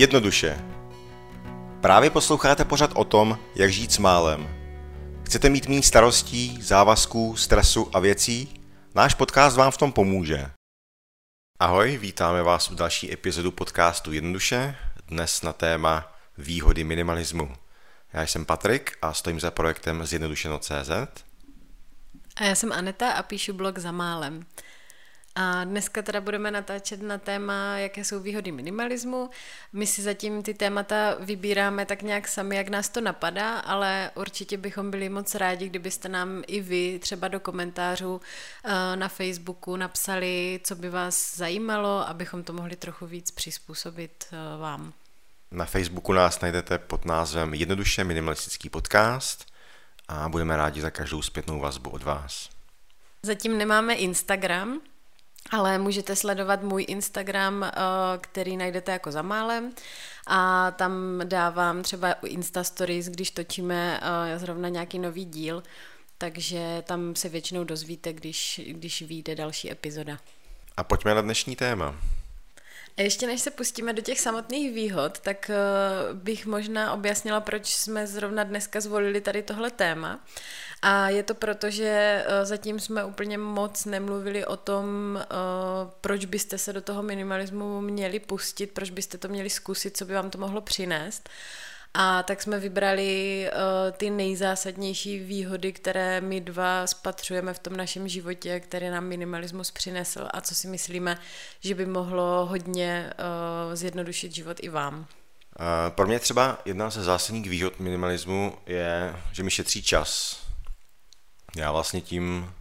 Jednoduše. Právě posloucháte pořad o tom, jak žít s málem. Chcete mít méně starostí, závazků, stresu a věcí? Náš podcast vám v tom pomůže. Ahoj, vítáme vás u další epizodu podcastu Jednoduše, dnes na téma výhody minimalismu. Já jsem Patrik a stojím za projektem Zjednodušeno.cz. A já jsem Aneta a píšu blog za málem. A dneska teda budeme natáčet na téma, jaké jsou výhody minimalismu. My si zatím ty témata vybíráme tak nějak sami, jak nás to napadá, ale určitě bychom byli moc rádi, kdybyste nám i vy třeba do komentářů eh, na Facebooku napsali, co by vás zajímalo, abychom to mohli trochu víc přizpůsobit eh, vám. Na Facebooku nás najdete pod názvem Jednoduše minimalistický podcast a budeme rádi za každou zpětnou vazbu od vás. Zatím nemáme Instagram, ale můžete sledovat můj Instagram, eh, který najdete jako za málem a tam dávám třeba Insta Stories, když točíme eh, zrovna nějaký nový díl, takže tam se většinou dozvíte, když, když vyjde další epizoda. A pojďme na dnešní téma. A ještě než se pustíme do těch samotných výhod, tak uh, bych možná objasnila, proč jsme zrovna dneska zvolili tady tohle téma. A je to proto, že uh, zatím jsme úplně moc nemluvili o tom, uh, proč byste se do toho minimalismu měli pustit, proč byste to měli zkusit, co by vám to mohlo přinést. A tak jsme vybrali uh, ty nejzásadnější výhody, které my dva spatřujeme v tom našem životě, které nám minimalismus přinesl a co si myslíme, že by mohlo hodně uh, zjednodušit život i vám. Uh, pro mě třeba jedna ze zásadních výhod minimalismu je, že mi šetří čas. Já vlastně tím,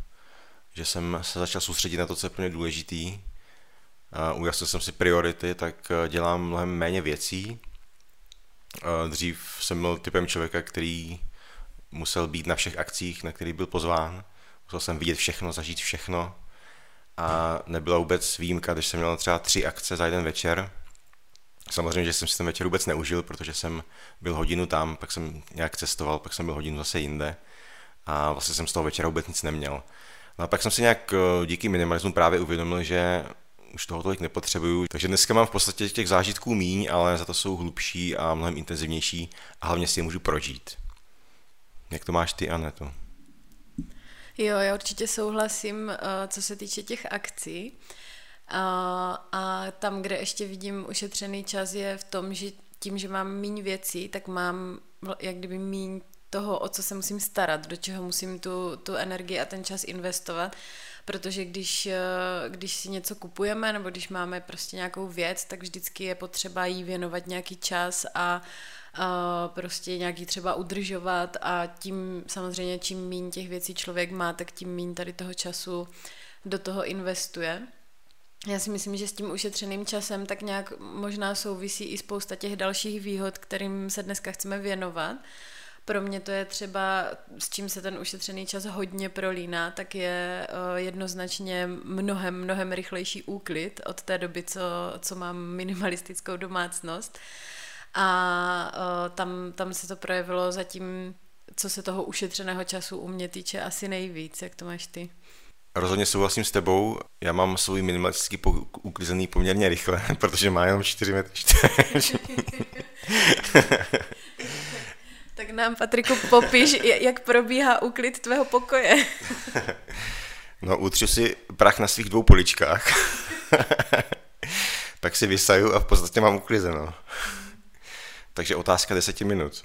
že jsem se začal soustředit na to, co je pro mě důležitý, ujasnil jsem si priority, tak dělám mnohem méně věcí, Dřív jsem byl typem člověka, který musel být na všech akcích, na který byl pozván. Musel jsem vidět všechno, zažít všechno. A nebyla vůbec výjimka, když jsem měl třeba tři akce za jeden večer. Samozřejmě, že jsem si ten večer vůbec neužil, protože jsem byl hodinu tam, pak jsem nějak cestoval, pak jsem byl hodinu zase jinde. A vlastně jsem z toho večera vůbec nic neměl. No a pak jsem si nějak eh, díky minimalismu právě uvědomil, že už toho tolik nepotřebuju. Takže dneska mám v podstatě těch zážitků míň, ale za to jsou hlubší a mnohem intenzivnější a hlavně si je můžu prožít. Jak to máš ty, Aneto? Jo, já určitě souhlasím, eh, co se týče těch akcí. A, a tam, kde ještě vidím ušetřený čas, je v tom, že tím, že mám míň věcí, tak mám jak kdyby míň toho, o co se musím starat, do čeho musím tu, tu energii a ten čas investovat protože když, eh, když si něco kupujeme nebo když máme prostě nějakou věc, tak vždycky je potřeba jí věnovat nějaký čas a a prostě nějaký třeba udržovat a tím samozřejmě čím méně těch věcí člověk má, tak tím méně tady toho času do toho investuje. Já si myslím, že s tím ušetřeným časem tak nějak možná souvisí i spousta těch dalších výhod, kterým se dneska chceme věnovat. Pro mě to je třeba, s čím se ten ušetřený čas hodně prolíná, tak je eh, jednoznačně mnohem, mnohem rychlejší úklid od té doby, co, co mám minimalistickou domácnost. A eh, tam, tam se to projevilo zatím, co se toho ušetřeného času u mě týče, asi nejvíc. Jak to máš ty? Rozhodně souhlasím s tebou. Já mám svůj minimalistický po- uklizený poměrně rychle, protože má jenom 4 metry Tak nám, Patriku, popiš, jak probíhá úklid tvého pokoje. No, utřu si prach na svých dvou poličkách. Pak si vysaju a v podstatě mám uklizeno. Takže otázka deseti minut.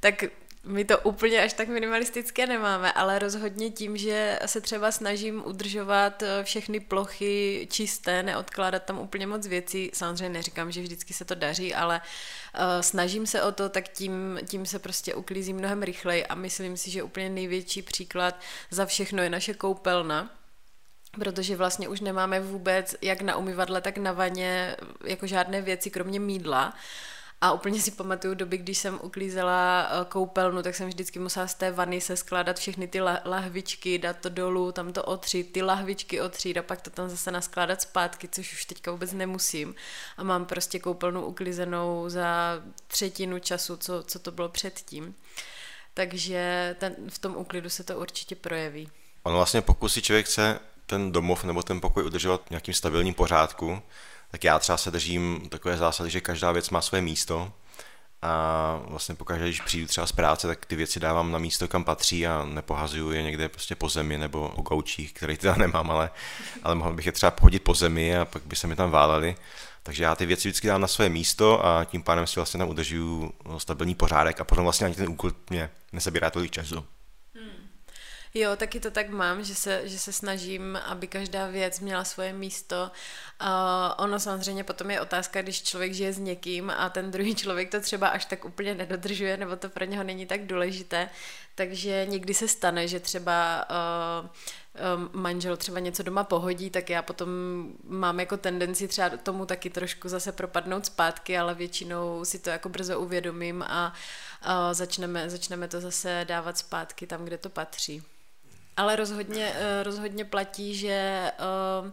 Tak my to úplně až tak minimalistické nemáme, ale rozhodně tím, že se třeba snažím udržovat eh, všechny plochy čisté, neodkládat tam úplně moc věcí. Samozřejmě neříkám, že vždycky se to daří, ale uh, snažím se o to, tak tím, tím se prostě uklízím mnohem rychleji a myslím si, že úplně největší příklad za všechno je naše koupelna, protože vlastně už nemáme vůbec jak na umyvadle, tak na vaně jako žádné věci, kromě mídla. A úplně si pamatuju doby, když jsem uklízela eh, koupelnu, tak jsem vždycky musela z té vany se skládat všechny ty lahvičky, dát to dolů, tam to otřít, ty lahvičky otřít a pak to tam zase naskládat zpátky, což už teďka vůbec nemusím. A mám prostě koupelnu uklizenou za třetinu času, co, co to bylo předtím. Takže ten, v tom úklidu se to určitě projeví. On vlastně pokud si člověk chce ten domov nebo ten pokoj udržovat v nějakým stabilním pořádku, tak já třeba se držím takové zásady, že každá věc má své místo a vlastně pokaždé, když přijdu třeba z práce, tak ty věci dávám na místo, kam patří a nepohazuju je někde prostě po zemi nebo po gaučích, který teda nemám, ale, ale mohl bych je třeba pohodit po zemi a pak by se mi tam váleli. Takže já ty věci vždycky dám na své místo a tím pádem si vlastně tam udržuju stabilní pořádek a potom vlastně ani ten úkol mě nesebírá tolik času. Jo, taky to tak mám, že se, že se snažím, aby každá věc měla svoje místo. Uh, ono samozřejmě potom je otázka, když člověk žije s někým a ten druhý člověk to třeba až tak úplně nedodržuje, nebo to pro něho není tak důležité. Takže někdy se stane, že třeba uh, manžel třeba něco doma pohodí, tak já potom mám jako tendenci třeba tomu taky trošku zase propadnout zpátky, ale většinou si to jako brzo uvědomím a, začneme, začneme to zase dávat zpátky tam, kde to patří. Ale rozhodně, eh, rozhodně platí, že Eh,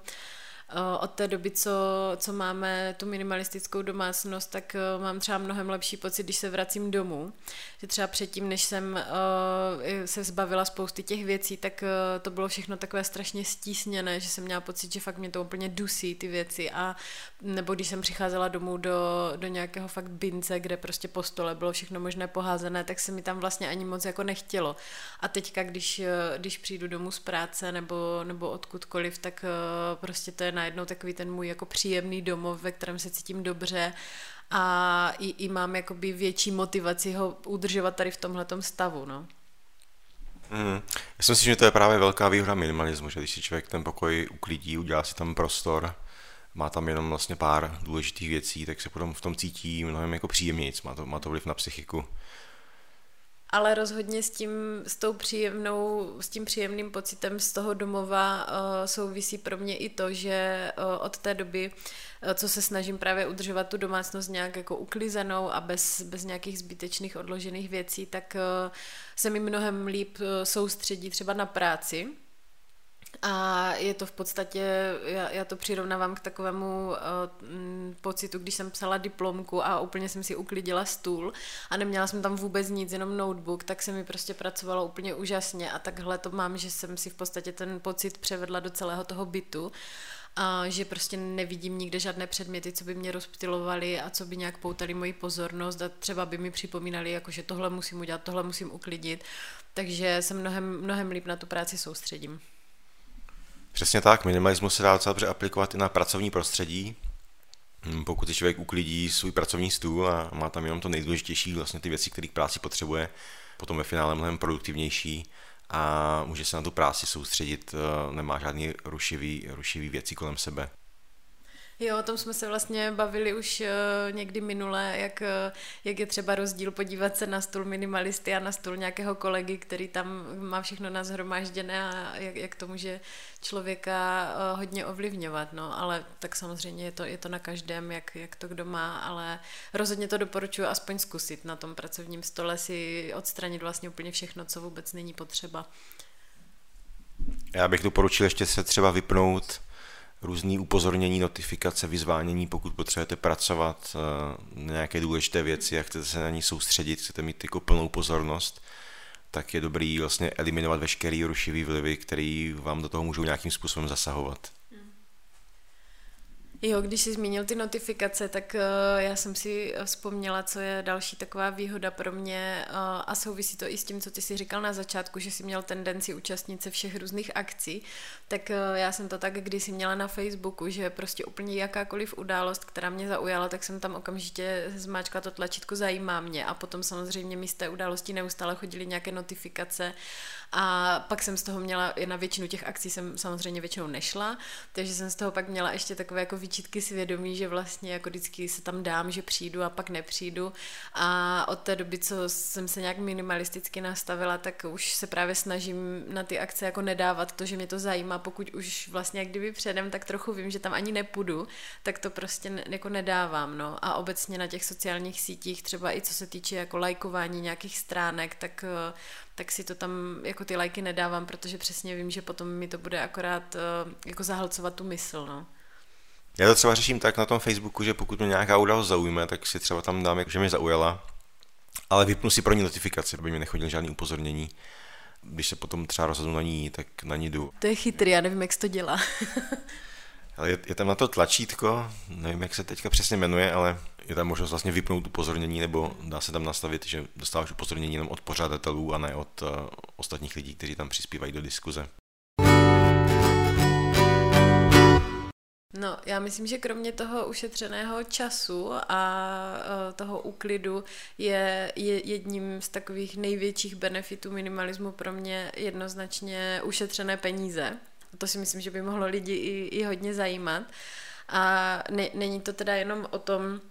od té doby, co, co máme tu minimalistickou domácnost, tak eh, mám třeba mnohem lepší pocit, když se vracím domů. Že třeba předtím, než jsem eh, se zbavila spousty těch věcí, tak to bylo všechno takové strašně stísněné, že jsem měla pocit, že fakt mě to úplně dusí ty věci a nebo když jsem přicházela domů do, do nějakého fakt bince, kde prostě po stole bylo všechno možné poházené, tak se mi tam vlastně ani moc jako nechtělo. A teďka, když, když přijdu domů z práce nebo, nebo odkudkoliv, tak prostě to je najednou takový ten můj jako příjemný domov, ve kterém se cítím dobře a i, i mám jakoby větší motivaci ho udržovat tady v tomhletom stavu, no. Mm. Já si myslím, že to je právě velká výhoda minimalismu, že když si člověk ten pokoj uklidí, udělá si tam prostor, má tam jenom vlastně pár důležitých věcí, tak se potom v tom cítí mnohem jako příjemnějc, má to, má to vliv na psychiku ale rozhodně s tím, s tou příjemnou, s tím příjemným pocitem z toho domova uh, souvisí pro mě i to, že uh, od té doby, uh, co se snažím právě udržovat tu domácnost nějak jako uklizenou a bez, bez nějakých zbytečných odložených věcí, tak uh, se mi mnohem líp uh, soustředí třeba na práci, a je to v podstatě, já, já to přirovnávám k takovému uh, pocitu, když jsem psala diplomku a úplně jsem si uklidila stůl a neměla jsem tam vůbec nic, jenom notebook, tak se mi prostě pracovalo úplně úžasně a takhle to mám, že jsem si v podstatě ten pocit převedla do celého toho bytu a že prostě nevidím nikde žádné předměty, co by mě rozptilovaly a co by nějak poutali moji pozornost a třeba by mi připomínali, jako že tohle musím udělat, tohle musím uklidit, takže se mnohem, mnohem líp na tu práci soustředím. Přesně tak, minimalismus se dá docela dobře aplikovat i na pracovní prostředí. Hmm, pokud si člověk uklidí svůj pracovní stůl a má tam jenom to nejdůležitější, vlastně ty věci, které k práci potřebuje, potom ve finále mnohem produktivnější a může se na tu práci soustředit, eh, nemá žádný rušivý, rušivý věci kolem sebe. Jo, o tom jsme se vlastně bavili už uh, někdy minule, jak, uh, jak je třeba rozdíl podívat se na stůl minimalisty a na stůl nějakého kolegy, který tam má všechno nazhromážděné a jak, jak to může člověka uh, hodně ovlivňovat, no, ale tak samozřejmě je to, je to na každém, jak, jak to kdo má, ale rozhodně to doporučuji aspoň zkusit na tom pracovním stole si odstranit vlastně úplně všechno, co vůbec není potřeba. Já bych doporučil ještě se třeba vypnout různý upozornění, notifikace, vyzvánění, pokud potřebujete pracovat eh, na nějaké důležité věci a chcete se na ní soustředit, chcete mít jako plnou pozornost, tak je dobrý vlastně eliminovat veškerý rušivý vlivy, který vám do toho můžou nějakým způsobem zasahovat. Jo, když jsi zmínil ty notifikace, tak uh, já jsem si vzpomněla, co je další taková výhoda pro mě uh, a souvisí to i s tím, co ty si říkal na začátku, že jsi měl tendenci účastnit se všech různých akcí, tak já jsem to tak když měla na Facebooku, že prostě úplně jakákoliv událost, která mě zaujala, tak jsem tam okamžitě zmáčkla to tlačítko zajímá mě a potom samozřejmě mi z té události neustále chodily nějaké notifikace a pak jsem z toho měla, na většinu těch akcí jsem samozřejmě většinou nešla, takže jsem z toho pak měla ještě takové jako výčitky svědomí, že vlastně jako vždycky se tam dám, že přijdu a pak nepřijdu. A od té doby, co jsem se nějak minimalisticky nastavila, tak už se právě snažím na ty akce jako nedávat to, že mě to zajímá, pokud už vlastně jak kdyby předem, tak trochu vím, že tam ani nepůjdu, tak to prostě jako nedávám, no. A obecně na těch sociálních sítích, třeba i co se týče jako lajkování nějakých stránek, tak tak si to tam jako ty lajky nedávám, protože přesně vím, že potom mi to bude akorát uh, jako zahlcovat tu mysl, no. Já to třeba řeším tak na tom Facebooku, že pokud mě nějaká událost zaujme, tak si třeba tam dám, že mě zaujala, ale vypnu si pro ní notifikaci, aby mi nechodil žádný upozornění. Když se potom třeba rozhodnu na ní, tak na ní jdu. To je chytrý, já nevím, jak se to dělá. Ale je, je tam na to tlačítko, nevím, jak se teďka přesně jmenuje, ale je tam možnost vlastně vypnout upozornění, nebo dá se tam nastavit, že dostáváš upozornění jenom od pořadatelů a ne od uh, ostatních lidí, kteří tam přispívají do diskuze. No, já myslím, že kromě toho ušetřeného času a uh, toho úklidu je, je jedním z takových největších benefitů minimalismu pro mě jednoznačně ušetřené peníze. To si myslím, že by mohlo lidi i, i hodně zajímat. A ne, není to teda jenom o tom,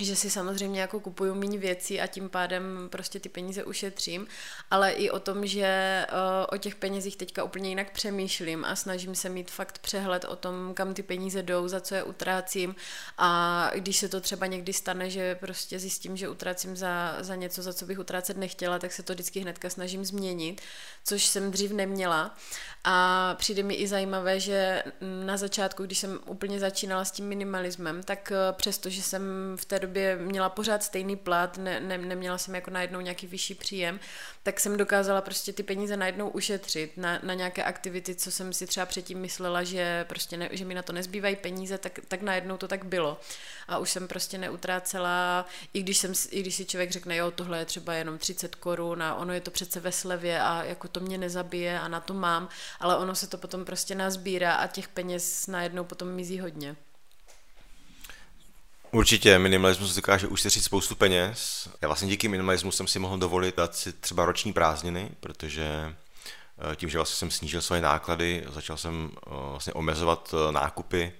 že si samozřejmě jako kupuju méně věcí a tím pádem prostě ty peníze ušetřím, ale i o tom, že uh, o těch penězích teďka úplně jinak přemýšlím a snažím se mít fakt přehled o tom, kam ty peníze jdou, za co je utrácím. A když se to třeba někdy stane, že prostě zjistím, že utrácím za, za něco, za co bych utrácet nechtěla, tak se to vždycky hnedka snažím změnit, což jsem dřív neměla. A přijde mi i zajímavé, že na začátku, když jsem úplně začínala s tím minimalismem, tak uh, přesto, že jsem v té době době měla pořád stejný plat, ne, ne, neměla jsem jako najednou nějaký vyšší příjem, tak jsem dokázala prostě ty peníze najednou ušetřit na, na nějaké aktivity, co jsem si třeba předtím myslela, že prostě ne, že mi na to nezbývají peníze, tak, tak najednou to tak bylo. A už jsem prostě neutrácela, i když, jsem, i když si člověk řekne, jo, tohle je třeba jenom 30 korun a ono je to přece ve slevě a jako to mě nezabije a na to mám, ale ono se to potom prostě nazbírá a těch peněz najednou potom mizí hodně. Určitě, minimalismus dokáže ušetřit spoustu peněz. Já vlastně díky minimalismu jsem si mohl dovolit dát si třeba roční prázdniny, protože eh, tím, že vlastně jsem snížil svoje náklady, začal jsem eh, vlastně omezovat eh, nákupy.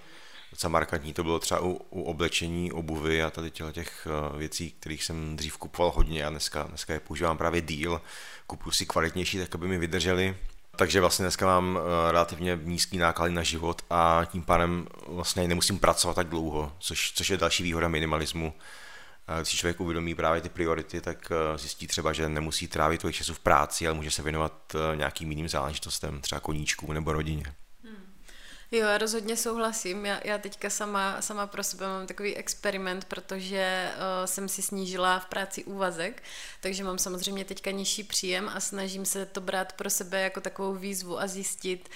Docela markantní to bylo třeba u, u oblečení, obuvy a tady těch věcí, kterých jsem dřív kupoval hodně a dneska, dneska je používám právě díl. Kupuju si kvalitnější, tak aby mi vydrželi takže vlastně dneska mám eh, relativně nízký náklady na život a tím pádem vlastně nemusím pracovat tak dlouho, což, což je další výhoda minimalismu. Když si člověk uvědomí právě ty priority, tak eh, zjistí třeba, že nemusí trávit tolik času v práci, ale může se věnovat eh, nějakým jiným záležitostem, třeba koníčkům nebo rodině. Jo, já rozhodně souhlasím. Já, já teďka sama, sama pro sebe mám takový experiment, protože uh, jsem si snížila v práci úvazek, takže mám samozřejmě teďka nižší příjem a snažím se to brát pro sebe jako takovou výzvu a zjistit,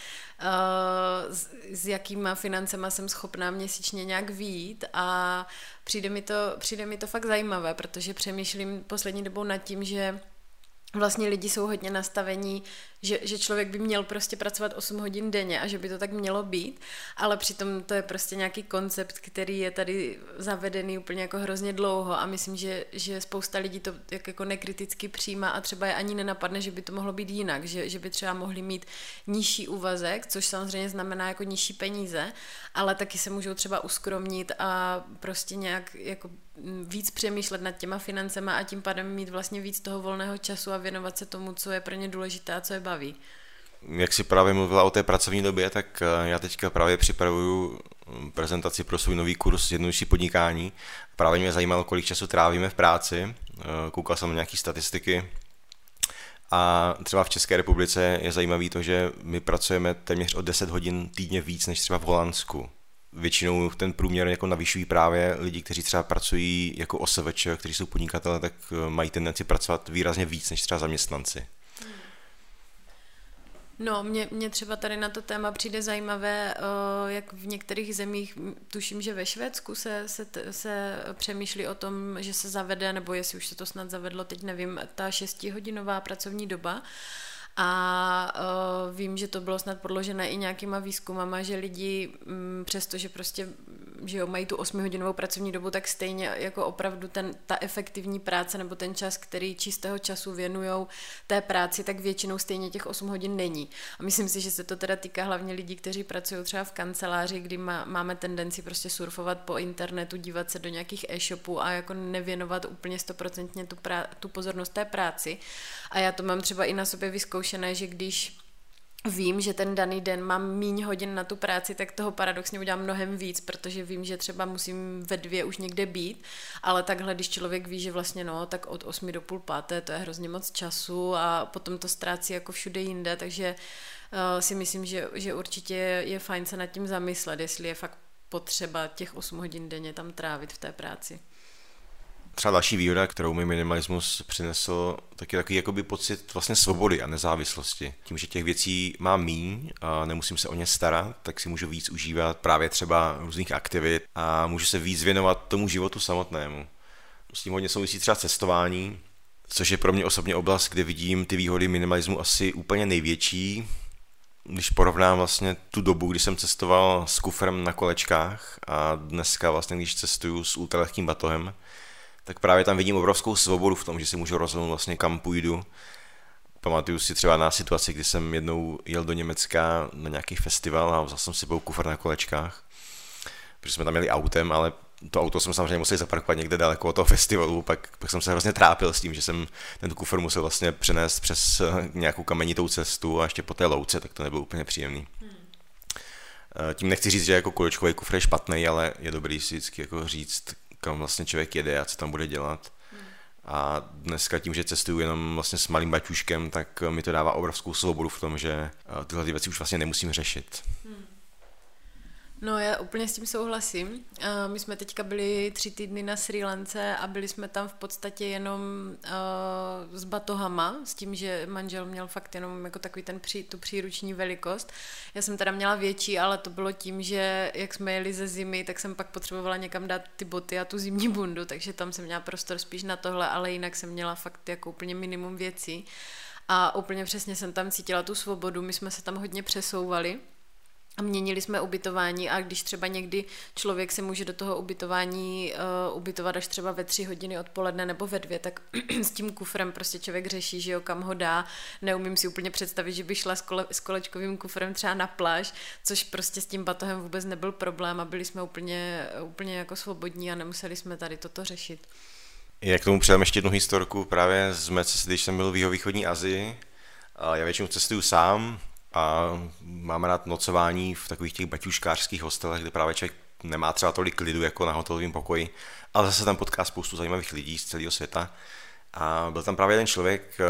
uh, s, s jakýma financema jsem schopná měsíčně nějak výjít a přijde mi to, přijde mi to fakt zajímavé, protože přemýšlím poslední dobou nad tím, že vlastně lidi jsou hodně nastavení, že, že člověk by měl prostě pracovat 8 hodin denně a že by to tak mělo být, ale přitom to je prostě nějaký koncept, který je tady zavedený úplně jako hrozně dlouho a myslím, že, že spousta lidí to jak jako nekriticky přijímá a třeba je ani nenapadne, že by to mohlo být jinak, že, že by třeba mohli mít nižší úvazek, což samozřejmě znamená jako nižší peníze, ale taky se můžou třeba uskromnit a prostě nějak jako víc přemýšlet nad těma financema a tím pádem mít vlastně víc toho volného času a věnovat se tomu, co je pro ně důležité a co je baví. Jak si právě mluvila o té pracovní době, tak eh, já teďka právě připravuju hm, prezentaci pro svůj nový kurz Jednodušší podnikání. Právě mě zajímalo, kolik času trávíme v práci. Eh, koukal jsem na nějaké statistiky a třeba v České republice je zajímavé to, že my pracujeme téměř o 10 hodin týdně víc než třeba v Holandsku většinou ten průměr jako navyšují právě lidi, kteří třeba pracují jako OSVČ, kteří jsou podnikatele, tak eh, mají tendenci pracovat výrazně víc než třeba zaměstnanci. No, mě, mě třeba tady na to téma přijde zajímavé, jak v některých zemích, tuším, že ve Švédsku se, se, se přemýšlí o tom, že se zavede, nebo jestli už se to snad zavedlo, teď nevím, ta šestihodinová pracovní doba. A uh, vím, že to bylo snad podložené i nějakýma výzkumama, že lidi, přestože prostě že jo, mají tu 8-hodinovou pracovní dobu, tak stejně jako opravdu ten, ta efektivní práce nebo ten čas, který čistého času věnují té práci, tak většinou stejně těch 8 hodin není. A myslím si, že se to teda týká hlavně lidí, kteří pracují třeba v kanceláři, kdy má, máme tendenci prostě surfovat po internetu, dívat se do nějakých e-shopů a jako nevěnovat úplně stoprocentně tu, prá- tu pozornost té práci. A já to mám třeba i na sobě vyzkoušené, že když vím, že ten daný den mám míň hodin na tu práci, tak toho paradoxně udělám mnohem víc, protože vím, že třeba musím ve dvě už někde být, ale takhle, když člověk ví, že vlastně no, tak od 8 do půl páté, to je hrozně moc času a potom to ztrácí jako všude jinde, takže uh, si myslím, že, že určitě je, fajn se nad tím zamyslet, jestli je fakt potřeba těch 8 hodin denně tam trávit v té práci. Třeba další výhoda, kterou mi minimalismus přinesl, tak je takový jakoby pocit vlastně svobody a nezávislosti. Tím, že těch věcí mám míň a nemusím se o ně starat, tak si můžu víc užívat právě třeba různých aktivit a můžu se víc věnovat tomu životu samotnému. S tím hodně souvisí třeba cestování, což je pro mě osobně oblast, kde vidím ty výhody minimalismu asi úplně největší, když porovnám vlastně tu dobu, kdy jsem cestoval s kufrem na kolečkách a dneska vlastně, když cestuju s ultralehkým batohem, tak právě tam vidím obrovskou svobodu v tom, že si můžu rozhodnout vlastně kam půjdu. Pamatuju si třeba na situaci, kdy jsem jednou jel do Německa na nějaký festival a vzal jsem si kufr na kolečkách, protože jsme tam jeli autem, ale to auto jsem samozřejmě musel zaparkovat někde daleko od toho festivalu, pak, pak jsem se hrozně trápil s tím, že jsem ten kufr musel vlastně přenést přes eh, nějakou kamenitou cestu a ještě po té louce, tak to nebylo úplně příjemný. Hmm. Eh, tím nechci říct, že jako kolečkový kufr je špatný, ale je dobrý si vždycky jako říct, kam vlastně člověk jede a co tam bude dělat. Hmm. A dneska tím, že cestuju jenom vlastně s malým baťuškem, tak mi to dává obrovskou svobodu v tom, že eh, tyhle věci už vlastně nemusím řešit. Hmm. No já úplně s tím souhlasím. My jsme teďka byli tři týdny na Sri Lance a byli jsme tam v podstatě jenom uh, s batohama, s tím, že manžel měl fakt jenom jako takový ten pří, tu příruční velikost. Já jsem teda měla větší, ale to bylo tím, že jak jsme jeli ze zimy, tak jsem pak potřebovala někam dát ty boty a tu zimní bundu, takže tam jsem měla prostor spíš na tohle, ale jinak jsem měla fakt jako úplně minimum věcí. A úplně přesně jsem tam cítila tu svobodu, my jsme se tam hodně přesouvali, a měnili jsme ubytování a když třeba někdy člověk se může do toho ubytování uh, ubytovat až třeba ve tři hodiny odpoledne nebo ve dvě, tak s tím kufrem prostě člověk řeší, že jo, kam ho dá. Neumím si úplně představit, že by šla s, kole, s kolečkovým kufrem třeba na pláž, což prostě s tím batohem vůbec nebyl problém a byli jsme úplně, úplně jako svobodní a nemuseli jsme tady toto řešit. Jak k tomu přidám ještě jednu historku právě z mé cesty, když jsem byl v jihovýchodní Azii. Já většinou cestuju sám, a mám rád nocování v takových těch baťuškářských hostelech, kde právě člověk nemá třeba tolik klidu jako na hotelovém pokoji, ale zase tam potká spoustu zajímavých lidí z celého světa. A byl tam právě jeden člověk, eh,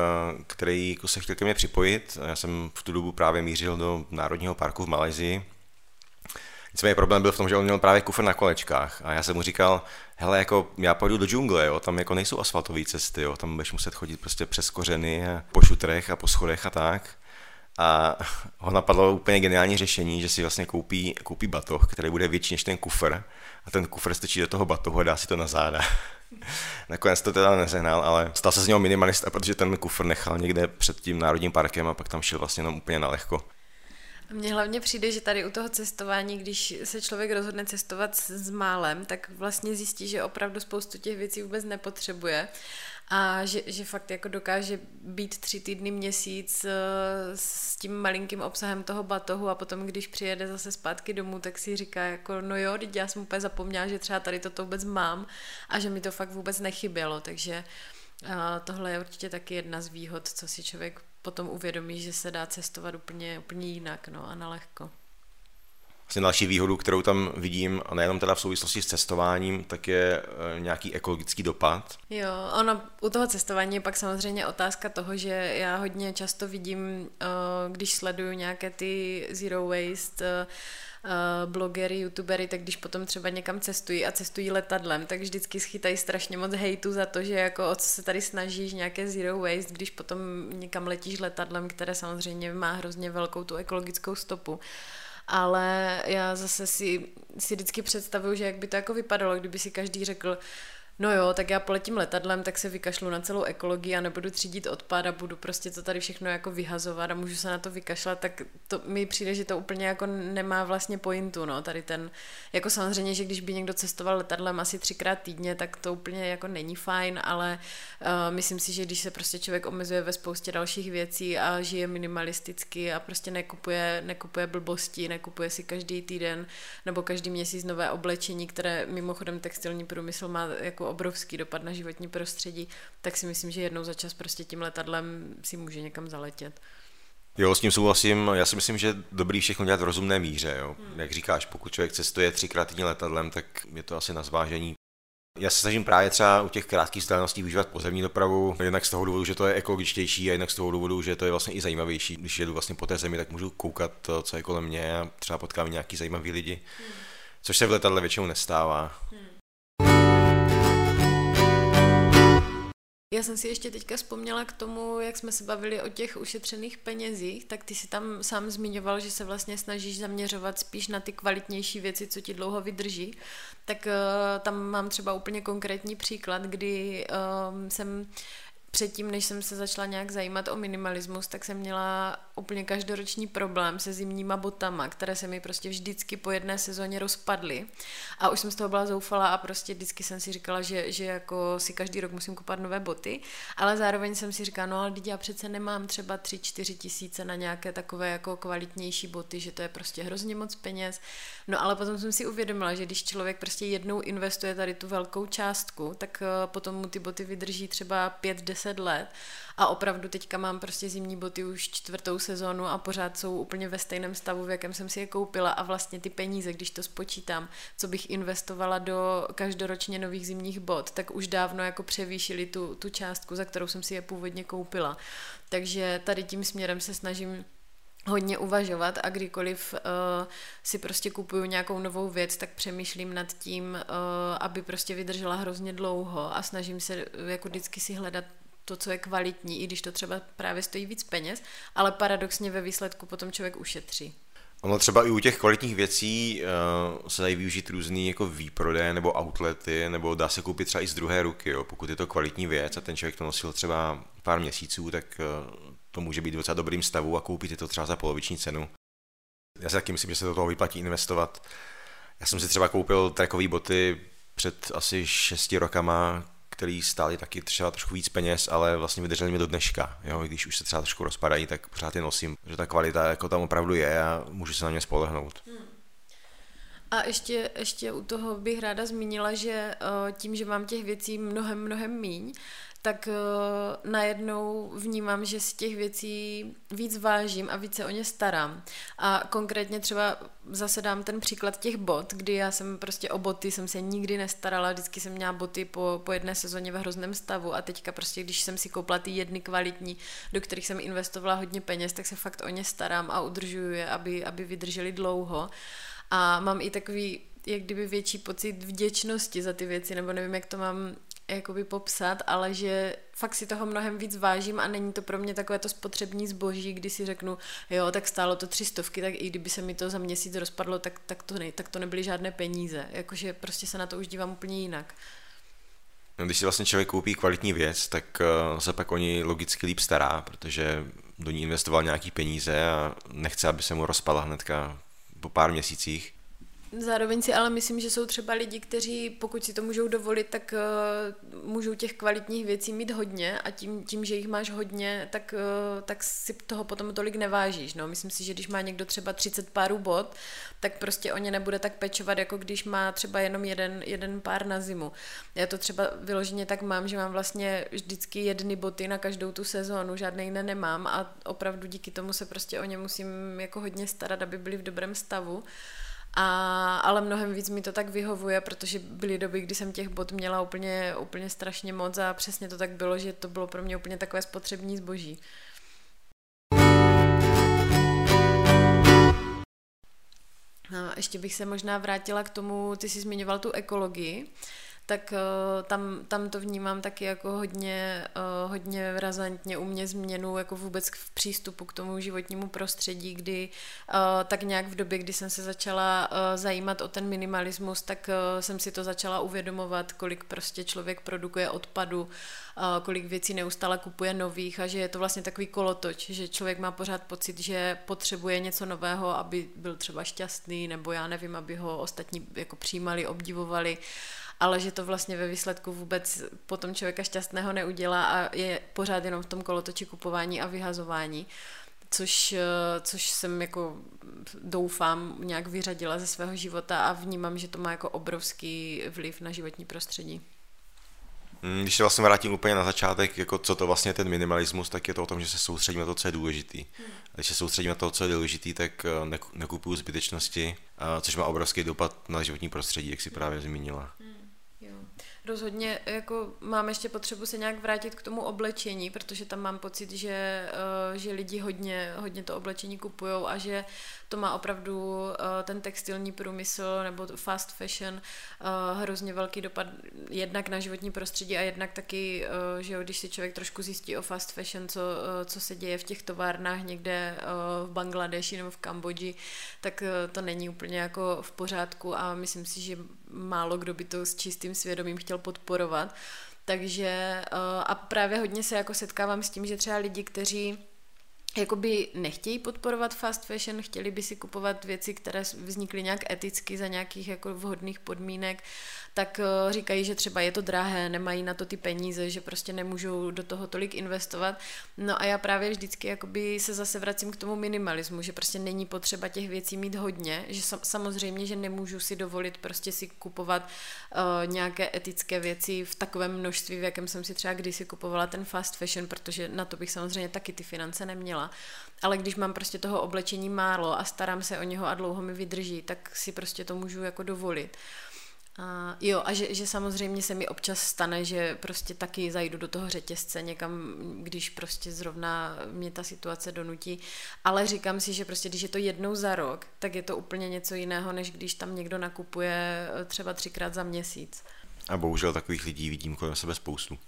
který jako se chtěl ke mně připojit. Já jsem v tu dobu právě mířil do Národního parku v Malajzii. Nicméně problém byl v tom, že on měl právě kufr na kolečkách a já jsem mu říkal, hele, jako já půjdu do džungle, jo, tam jako nejsou asfaltové cesty, jo, tam budeš muset chodit prostě přes kořeny po šutrech a po schodech a tak a ho napadlo úplně geniální řešení, že si vlastně koupí, koupí batoh, který bude větší než ten kufr a ten kufr strčí do toho batohu a dá si to na záda. Nakonec to teda nezehnal, ale stal se z něho minimalista, protože ten kufr nechal někde před tím národním parkem a pak tam šel vlastně jenom úplně na lehko. Mně hlavně přijde, že tady u toho cestování, když se člověk rozhodne cestovat s málem, tak vlastně zjistí, že opravdu spoustu těch věcí vůbec nepotřebuje a že, že fakt jako dokáže být tři týdny, měsíc eh, s tím malinkým obsahem toho batohu a potom, když přijede zase zpátky domů, tak si říká jako no jo, teď já jsem úplně zapomněla, že třeba tady toto vůbec mám a že mi to fakt vůbec nechybělo, takže eh, tohle je určitě taky jedna z výhod, co si člověk potom uvědomí, že se dá cestovat úplně, úplně jinak no, a nalehko. Vlastně další výhodu, kterou tam vidím, a nejenom teda v souvislosti s cestováním, tak je eh, nějaký ekologický dopad. Jo, ono u toho cestování je pak samozřejmě otázka toho, že já hodně často vidím, eh, když sleduju nějaké ty zero waste eh, blogery, youtubery, tak když potom třeba někam cestují a cestují letadlem, tak vždycky schytají strašně moc hejtu za to, že jako o co se tady snažíš, nějaké zero waste, když potom někam letíš letadlem, které samozřejmě má hrozně velkou tu ekologickou stopu ale já zase si, si vždycky představuju, že jak by to jako vypadalo, kdyby si každý řekl, no jo, tak já poletím letadlem, tak se vykašlu na celou ekologii a nebudu třídit odpad a budu prostě to tady všechno jako vyhazovat a můžu se na to vykašlat, tak to mi přijde, že to úplně jako nemá vlastně pointu, no, tady ten, jako samozřejmě, že když by někdo cestoval letadlem asi třikrát týdně, tak to úplně jako není fajn, ale uh, myslím si, že když se prostě člověk omezuje ve spoustě dalších věcí a žije minimalisticky a prostě nekupuje, nekupuje blbosti, nekupuje si každý týden nebo každý měsíc nové oblečení, které mimochodem textilní průmysl má jako jako obrovský dopad na životní prostředí, tak si myslím, že jednou za čas prostě tím letadlem si může někam zaletět. Jo, s tím souhlasím. Já si myslím, že dobrý všechno dělat v rozumné míře. Jo. Hmm. Jak říkáš, pokud člověk cestuje třikrát týdně letadlem, tak je to asi na zvážení. Já se snažím právě třeba u těch krátkých vzdáleností využívat pozemní dopravu, jednak z toho důvodu, že to je ekologičtější a jednak z toho důvodu, že to je vlastně i zajímavější. Když jedu vlastně po té zemi, tak můžu koukat, to, co je kolem mě a třeba potkám nějaký zajímavý lidi, hmm. což se v letadle většinou nestává. Hmm. Já jsem si ještě teďka vzpomněla k tomu, jak jsme se bavili o těch ušetřených penězích, tak ty si tam sám zmiňoval, že se vlastně snažíš zaměřovat spíš na ty kvalitnější věci, co ti dlouho vydrží. Tak uh, tam mám třeba úplně konkrétní příklad, kdy uh, jsem předtím, než jsem se začala nějak zajímat o minimalismus, tak jsem měla úplně každoroční problém se zimníma botama, které se mi prostě vždycky po jedné sezóně rozpadly. A už jsem z toho byla zoufala a prostě vždycky jsem si říkala, že, že jako si každý rok musím kupovat nové boty, ale zároveň jsem si říkala, no ale já přece nemám třeba 3-4 tisíce na nějaké takové jako kvalitnější boty, že to je prostě hrozně moc peněz. No ale potom jsem si uvědomila, že když člověk prostě jednou investuje tady tu velkou částku, tak eh, potom mu ty boty vydrží třeba 5-10 let a opravdu teďka mám prostě zimní boty už čtvrtou sezónu a pořád jsou úplně ve stejném stavu, v jakém jsem si je koupila a vlastně ty peníze, když to spočítám, co bych investovala do každoročně nových zimních bot, tak už dávno jako převýšili tu, tu částku, za kterou jsem si je původně koupila. Takže tady tím směrem se snažím hodně uvažovat a kdykoliv uh, si prostě kupuju nějakou novou věc, tak přemýšlím nad tím, uh, aby prostě vydržela hrozně dlouho a snažím se jako vždycky si hledat to, co je kvalitní, i když to třeba právě stojí víc peněz, ale paradoxně ve výsledku potom člověk ušetří. Ono třeba i u těch kvalitních věcí uh, se dají využít různý jako výprodeje nebo outlety, nebo dá se koupit třeba i z druhé ruky, jo. pokud je to kvalitní věc a ten člověk to nosil třeba pár měsíců, tak uh, to může být v docela dobrým stavu a koupit je to třeba za poloviční cenu. Já si taky myslím, že se do toho vyplatí investovat. Já jsem si třeba koupil trackové boty před asi šesti rokama, který stály taky třeba trošku víc peněz, ale vlastně vydrželi mi do dneška. Jo? Když už se třeba trošku rozpadají, tak pořád je nosím, že ta kvalita jako tam opravdu je a můžu se na ně spolehnout. Hmm. A ještě, ještě u toho bych ráda zmínila, že eh, tím, že mám těch věcí mnohem, mnohem míň, tak uh, najednou vnímám, že si těch věcí víc vážím a více o ně starám. A konkrétně třeba zase dám ten příklad těch bot, kdy já jsem prostě o boty jsem se nikdy nestarala, vždycky jsem měla boty po, po jedné sezóně ve hrozném stavu a teďka prostě, když jsem si koupila ty jedny kvalitní, do kterých jsem investovala hodně peněz, tak se fakt o ně starám a udržuju je, aby, aby vydrželi dlouho. A mám i takový jak kdyby větší pocit vděčnosti za ty věci, nebo nevím, jak to mám jakoby popsat, ale že fakt si toho mnohem víc vážím a není to pro mě takové to spotřební zboží, kdy si řeknu, jo, tak stálo to tři stovky, tak i kdyby se mi to za měsíc rozpadlo, tak, tak, to, ne, tak to nebyly žádné peníze. Jakože prostě se na to už dívám úplně jinak. No, když si vlastně člověk koupí kvalitní věc, tak uh, se pak o ní logicky líp stará, protože do ní investoval nějaký peníze a nechce, aby se mu rozpadla hnedka po pár měsících. Zároveň si ale myslím, že jsou třeba lidi, kteří, pokud si to můžou dovolit, tak uh, můžou těch kvalitních věcí mít hodně a tím, tím že jich máš hodně, tak, uh, tak si toho potom tolik nevážíš. No. Myslím si, že když má někdo třeba 30 párů bot, tak prostě o ně nebude tak pečovat, jako když má třeba jenom jeden, jeden pár na zimu. Já to třeba vyloženě tak mám, že mám vlastně vždycky jedny boty na každou tu sezónu, žádné jiné nemám a opravdu díky tomu se prostě o ně musím jako hodně starat, aby byly v dobrém stavu. A, ale mnohem víc mi to tak vyhovuje, protože byly doby, kdy jsem těch bot měla úplně, úplně strašně moc a přesně to tak bylo, že to bylo pro mě úplně takové spotřební zboží. No, ještě bych se možná vrátila k tomu, ty jsi zmiňoval tu ekologii tak uh, tam, tam to vnímám taky jako hodně, uh, hodně razantně u mě změnu jako vůbec v přístupu k tomu životnímu prostředí, kdy uh, tak nějak v době, kdy jsem se začala zajímat o ten minimalismus, tak jsem si to začala uvědomovat, kolik prostě člověk produkuje odpadu, kolik věcí neustále kupuje nových a že je to vlastně takový kolotoč, že člověk má pořád pocit, že potřebuje něco nového, aby byl třeba šťastný, nebo já nevím, aby ho ostatní jako přijímali, obdivovali ale že to vlastně ve výsledku vůbec potom člověka šťastného neudělá a je pořád jenom v tom kolotoči kupování a vyhazování což, eh, což jsem jako doufám nějak vyřadila ze svého života a vnímám, že to má jako obrovský vliv na životní prostředí. Hmm, když se vlastně vrátím úplně na začátek, jako co to vlastně je ten minimalismus, tak je to o tom, že se soustředím na to, co je důležitý. A když se soustředím na to, co je důležitý, tak eh, nekupuju zbytečnosti, což má obrovský dopad na životní prostředí, jak si právě zmínila. Hmm. Rozhodně jako mám ještě potřebu se nějak vrátit k tomu oblečení, protože tam mám pocit, že, uh, že lidi hodně, hodně to oblečení kupují a že to má opravdu uh, ten textilní průmysl nebo fast fashion uh, hrozně velký dopad jednak na životní prostředí a jednak taky, že když si člověk trošku zjistí o fast fashion, co, co se děje v těch továrnách někde v Bangladeši nebo v Kambodži, tak to není úplně jako v pořádku a myslím si, že málo kdo by to s čistým svědomím chtěl podporovat. Takže uh, a právě hodně se jako setkávám s tím, že třeba lidi, kteří jakoby nechtějí podporovat fast fashion, chtěli by si kupovat věci, které vznikly nějak eticky za nějakých jako vhodných podmínek, tak eh, říkají, že třeba je to drahé, nemají na to ty peníze, že prostě nemůžou do toho tolik investovat. No a já právě vždycky jakoby se zase vracím k tomu minimalismu, že prostě není potřeba těch věcí mít hodně, že samozřejmě, že nemůžu si dovolit prostě si kupovat uh, nějaké etické věci v takovém množství, v jakém jsem si třeba kdysi kupovala ten fast fashion, protože na to bych samozřejmě taky ty finance neměla. Ale když mám prostě toho oblečení málo a starám se o něho a dlouho mi vydrží, tak si prostě to můžu jako dovolit. A jo, a že, že samozřejmě se mi občas stane, že prostě taky zajdu do toho řetězce někam, když prostě zrovna mě ta situace donutí, ale říkám si, že prostě když je to jednou za rok, tak je to úplně něco jiného, než když tam někdo nakupuje eh, třeba třikrát za měsíc. A bohužel takových lidí vidím kolem sebe spoustu.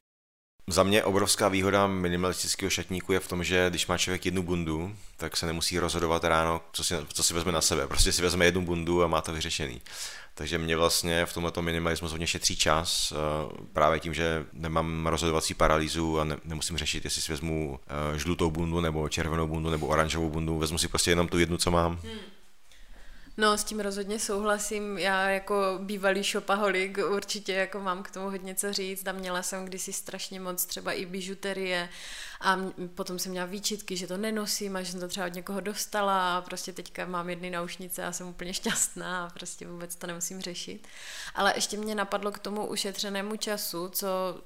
Za mě obrovská výhoda minimalistického šatníku je v tom, že když má člověk jednu bundu, tak se nemusí rozhodovat ráno, co si, co si vezme na sebe. Prostě si vezme jednu bundu a má to vyřešený. Takže mě vlastně v tomto minimalismu hodně šetří čas, eh, právě tím, že nemám rozhodovací paralýzu a ne, nemusím řešit, jestli si vezmu eh, žlutou bundu nebo červenou bundu nebo oranžovou bundu, vezmu si prostě jenom tu jednu, co mám. Hmm. No, s tím rozhodně souhlasím. Já jako bývalý šopaholik určitě jako mám k tomu hodně co říct. A měla jsem kdysi strašně moc třeba i bižuterie a potom jsem měla výčitky, že to nenosím a že jsem to třeba od někoho dostala a prostě teďka mám jedny naušnice a jsem úplně šťastná a prostě vůbec to nemusím řešit. Ale ještě mě napadlo k tomu ušetřenému času, co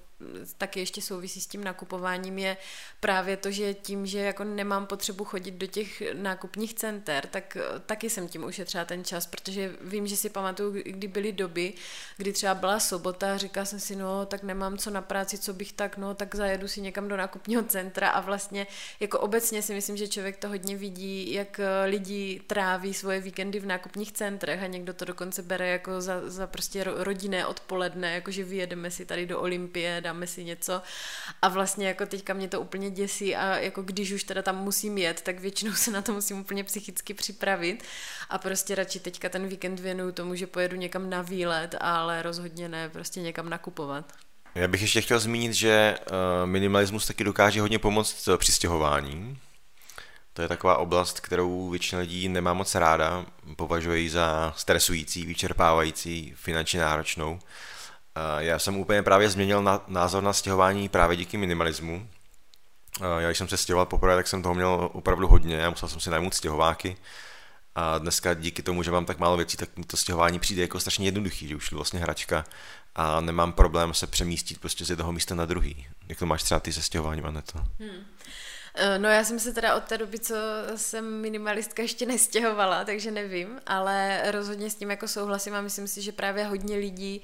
taky ještě souvisí s tím nakupováním, je právě to, že tím, že jako nemám potřebu chodit do těch nákupních center, tak taky jsem tím ušetřila ten čas, protože vím, že si pamatuju, kdy byly doby, kdy třeba byla sobota a říkala jsem si, no tak nemám co na práci, co bych tak, no tak zajedu si někam do nákupního centra a vlastně jako obecně si myslím, že člověk to hodně vidí, jak lidi tráví svoje víkendy v nákupních centrech a někdo to dokonce bere jako za, za prostě rodinné odpoledne, jakože vyjedeme si tady do Olympie, dáme si něco a vlastně jako teďka mě to úplně děsí a jako když už teda tam musím jet, tak většinou se na to musím úplně psychicky připravit a prostě radši teďka ten víkend věnuju tomu, že pojedu někam na výlet, ale rozhodně ne prostě někam nakupovat. Já bych ještě chtěl zmínit, že eh, minimalismus taky dokáže hodně pomoct při stěhování. To je taková oblast, kterou většina lidí nemá moc ráda, považuje ji za stresující, vyčerpávající, finančně náročnou. Já jsem úplně právě změnil názor na stěhování právě díky minimalismu. Já když jsem se stěhoval poprvé, tak jsem toho měl opravdu hodně, musel jsem si najmout stěhováky. A dneska díky tomu, že mám tak málo věcí, tak mi to stěhování přijde jako strašně jednoduchý, že už je vlastně hračka a nemám problém se přemístit prostě z jednoho místa na druhý. Jak to máš třeba ty se stěhováním, Aneto? Hmm. Eh, no já jsem se teda od té doby, co jsem minimalistka, ještě nestěhovala, takže nevím, ale rozhodně s tím jako souhlasím a myslím si, že právě hodně lidí,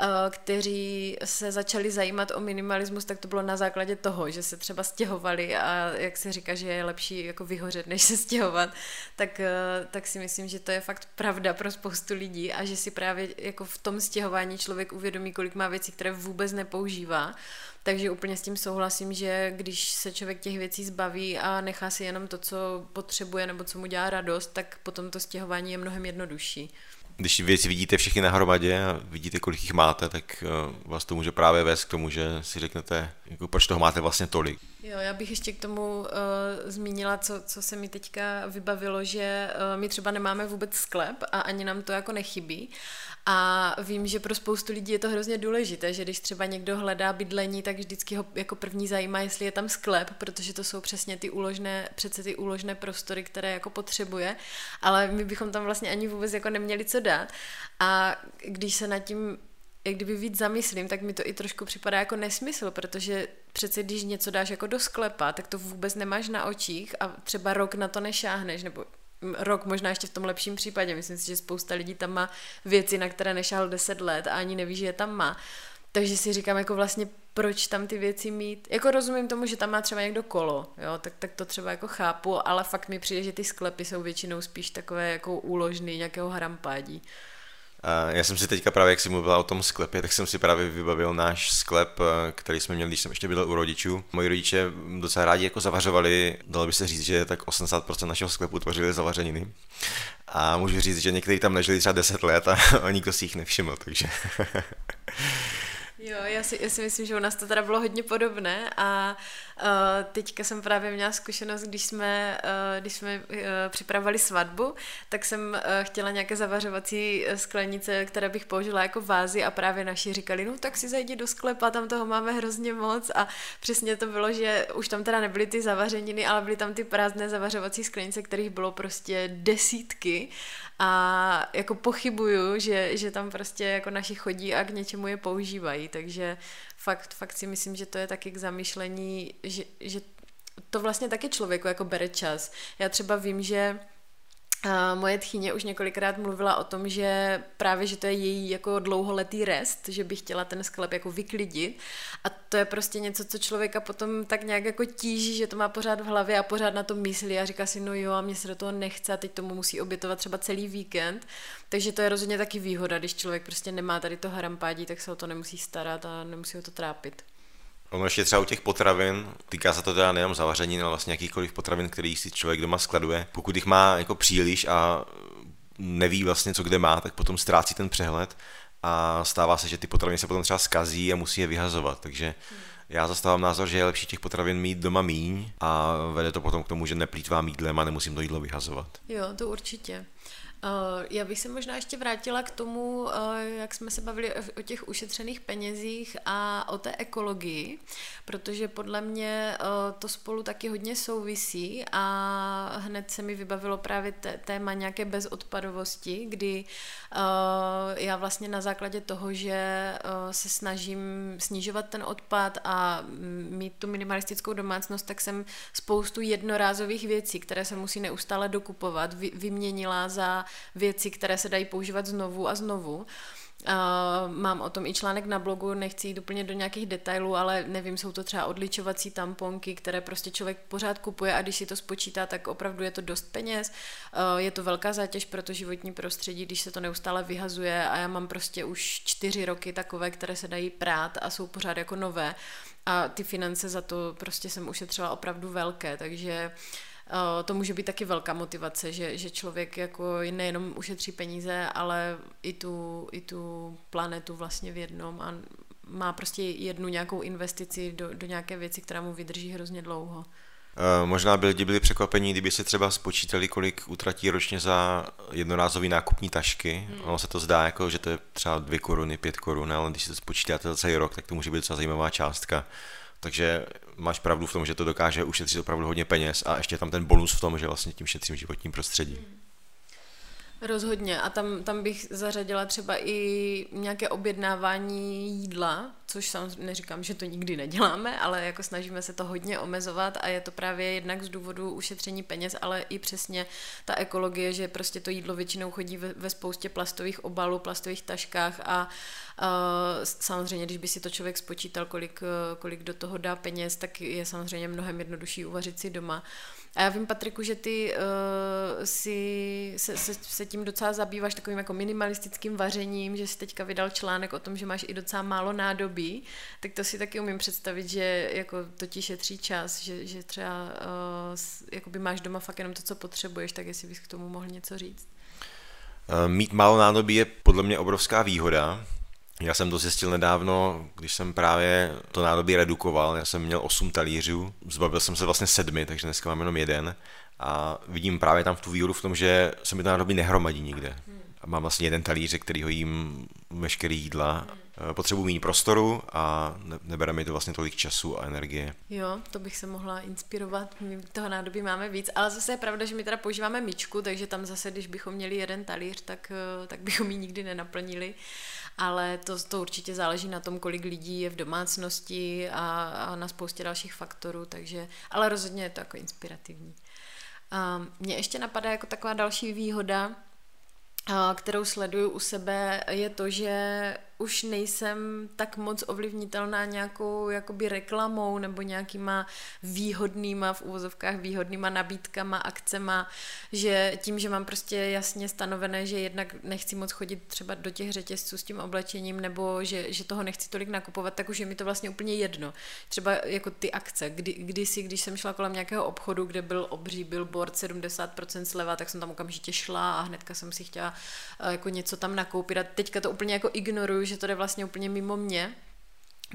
eh, kteří se začali zajímat o minimalismus, tak to bylo na základě toho, že se třeba stěhovali a jak se říká, že je lepší jako vyhořet, než se stěhovat, tak, eh, tak si myslím, že to je fakt pravda pro spoustu lidí a že si právě jako v tom stěhování člověk uvědomí, kolik má věcí, které vůbec nepoužívá takže úplně s tím souhlasím, že když se člověk těch věcí zbaví a nechá si jenom to, co potřebuje nebo co mu dělá radost, tak potom to stěhování je mnohem jednodušší. Když věci vidíte všechny na hromadě a vidíte, kolik jich máte, tak eh, vás to může právě vést k tomu, že si řeknete, jako proč toho máte vlastně tolik. Jo, já bych ještě k tomu uh, zmínila, co, co se mi teďka vybavilo, že uh, my třeba nemáme vůbec sklep a ani nám to jako nechybí. A vím, že pro spoustu lidí je to hrozně důležité, že když třeba někdo hledá bydlení, tak vždycky ho jako první zajímá, jestli je tam sklep, protože to jsou přesně ty úložné, přece ty úložné prostory, které jako potřebuje, ale my bychom tam vlastně ani vůbec jako neměli co dát. A když se nad tím jak kdyby víc zamyslím, tak mi to i trošku připadá jako nesmysl, protože přece když něco dáš jako do sklepa, tak to vůbec nemáš na očích a třeba rok na to nešáhneš, nebo rok možná ještě v tom lepším případě. Myslím si, že spousta lidí tam má věci, na které nešáhl 10 let a ani neví, že je tam má. takže si říkám jako vlastně proč tam ty věci mít. Jako rozumím tomu, že tam má třeba někdo kolo, jo, tak, tak to třeba jako chápu, ale fakt mi přijde, že ty sklepy jsou většinou spíš takové jako úložný nějakého hrampádí. Já jsem si teďka právě, jak jsi mluvila o tom sklepě, tak jsem si právě vybavil náš sklep, eh, který jsme měli, když jsem ještě byl u rodičů. Moji rodiče docela rádi jako zavařovali, dalo by se říct, že tak 80% našeho sklepu tvořili zavařeniny. A můžu říct, že někteří tam nežili třeba 10 let a nikdo si jich nevšiml, takže... Jo, já si, já si myslím, že u nás to teda bylo hodně podobné a teďka jsem právě měla zkušenost, když jsme, uh, když jsme uh, připravovali svatbu, tak jsem chtěla nějaké zavařovací sklenice, které bych použila jako vázy a právě naši říkali, no tak si zajdi do sklepa, tam toho máme hrozně moc. A přesně to bylo, že už tam teda nebyly ty zavařeniny, ale byly tam ty prázdné zavařovací sklenice, kterých bylo prostě desítky. A jako pochybuju, že, že tam prostě jako naši chodí a k něčemu je používají, takže fakt, fakt si myslím, že to je taky k zamýšlení, že, že to vlastně taky člověku jako bere čas. Já třeba vím, že moje tchyně už několikrát mluvila o tom, že právě, že to je její jako dlouholetý rest, že by chtěla ten sklep jako vyklidit a to je prostě něco, co člověka potom tak nějak jako tíží, že to má pořád v hlavě a pořád na to myslí a říká si, no jo, a mě se do toho nechce a teď tomu musí obětovat třeba celý víkend, takže to je rozhodně taky výhoda, když člověk prostě nemá tady to harampádí, tak se o to nemusí starat a nemusí ho to trápit. Ono ještě třeba u těch potravin, týká se to teda nejenom zavaření, ale vlastně jakýchkoliv potravin, který si člověk doma skladuje. Pokud jich má jako příliš a neví vlastně, co kde má, tak potom ztrácí ten přehled a stává se, že ty potraviny se potom třeba skazí a musí je vyhazovat. Takže já zastávám názor, že je lepší těch potravin mít doma míň a vede to potom k tomu, že neplýtvám jídlem a nemusím to jídlo vyhazovat. Jo, to určitě. Eh, já bych se možná ještě vrátila k tomu, eh, jak jsme se bavili o těch ušetřených penězích a o té ekologii, protože podle mě eh, to spolu taky hodně souvisí a hned se mi vybavilo právě téma nějaké bezodpadovosti, kdy já vlastně na základě toho, že se snažím snižovat ten odpad a mít tu minimalistickou domácnost, tak jsem spoustu jednorázových věcí, které se musí neustále dokupovat, vyměnila za věci, které se dají používat znovu a znovu. Uh, mám o tom i článek na blogu, nechci jít úplně do nějakých detailů, ale nevím, jsou to třeba odličovací tamponky, které prostě člověk pořád kupuje a když si to spočítá, tak opravdu je to dost peněz. Uh, je to velká zátěž pro to životní prostředí, když se to neustále vyhazuje a já mám prostě už čtyři roky takové, které se dají prát a jsou pořád jako nové a ty finance za to prostě jsem ušetřila opravdu velké, takže uh, to může být taky velká motivace, že, že člověk jako nejenom ušetří peníze, ale i tu, i tu planetu vlastně v jednom a má prostě jednu nějakou investici do, do nějaké věci, která mu vydrží hrozně dlouho. Eh, možná by lidi byli překvapení, kdyby si třeba spočítali, kolik utratí ročně za jednorázový nákupní tašky. Hmm. Ono se to zdá, jako, že to je třeba dvě koruny, pět korun, ale když si to spočítáte za celý rok, tak to může být docela zajímavá částka. Takže máš pravdu v tom, že to dokáže ušetřit opravdu hodně peněz a ještě tam ten bonus v tom, že vlastně tím šetřím životním prostředí. Hmm. Rozhodně a tam, tam bych zařadila třeba i nějaké objednávání jídla, což sam neříkám, že to nikdy neděláme, ale jako snažíme se to hodně omezovat a je to právě jednak z důvodu ušetření peněz, ale i přesně ta ekologie, že prostě to jídlo většinou chodí ve, ve spoustě plastových obalů, plastových taškách a uh, samozřejmě, když by si to člověk spočítal, kolik, kolik do toho dá peněz, tak je samozřejmě mnohem jednodušší uvařit si doma. A já vím, Patriku, že ty uh, si se, se, se tím docela zabýváš takovým jako minimalistickým vařením, že jsi teďka vydal článek o tom, že máš i docela málo nádobí, tak to si taky umím představit, že jako to ti šetří čas, že, že třeba uh, jakoby máš doma fakt jenom to, co potřebuješ, tak jestli bys k tomu mohl něco říct. Eh, mít málo nádobí je podle mě obrovská výhoda, já jsem to zjistil nedávno, když jsem právě to nádobí redukoval. Já jsem měl 8 talířů, zbavil jsem se vlastně sedmi, takže dneska mám jenom jeden. A vidím právě tam v tu výhodu v tom, že se mi to nádobí nehromadí nikde. A mám vlastně jeden talíř, který ho jím veškerý jídla. Potřebuji méně prostoru a nebere mi to vlastně tolik času a energie. Jo, to bych se mohla inspirovat. My toho nádobí máme víc, ale zase je pravda, že my teda používáme myčku, takže tam zase, když bychom měli jeden talíř, tak, tak bychom ji nikdy nenaplnili ale to, to určitě záleží na tom, kolik lidí je v domácnosti a, a na spoustě dalších faktorů, takže, ale rozhodně je to jako inspirativní. A mě ještě napadá jako taková další výhoda, kterou sleduju u sebe, je to, že už nejsem tak moc ovlivnitelná nějakou jakoby reklamou nebo nějakýma výhodnýma, v úvozovkách výhodnýma nabídkama, akcema, že tím, že mám prostě jasně stanovené, že jednak nechci moc chodit třeba do těch řetězců s tím oblečením nebo že, že toho nechci tolik nakupovat, tak už je mi to vlastně úplně jedno. Třeba jako ty akce, kdy, kdysi, když jsem šla kolem nějakého obchodu, kde byl obří billboard 70% sleva, tak jsem tam okamžitě šla a hnedka jsem si chtěla eh, jako něco tam nakoupit a teďka to úplně jako ignoruju, že to jde vlastně úplně mimo mě.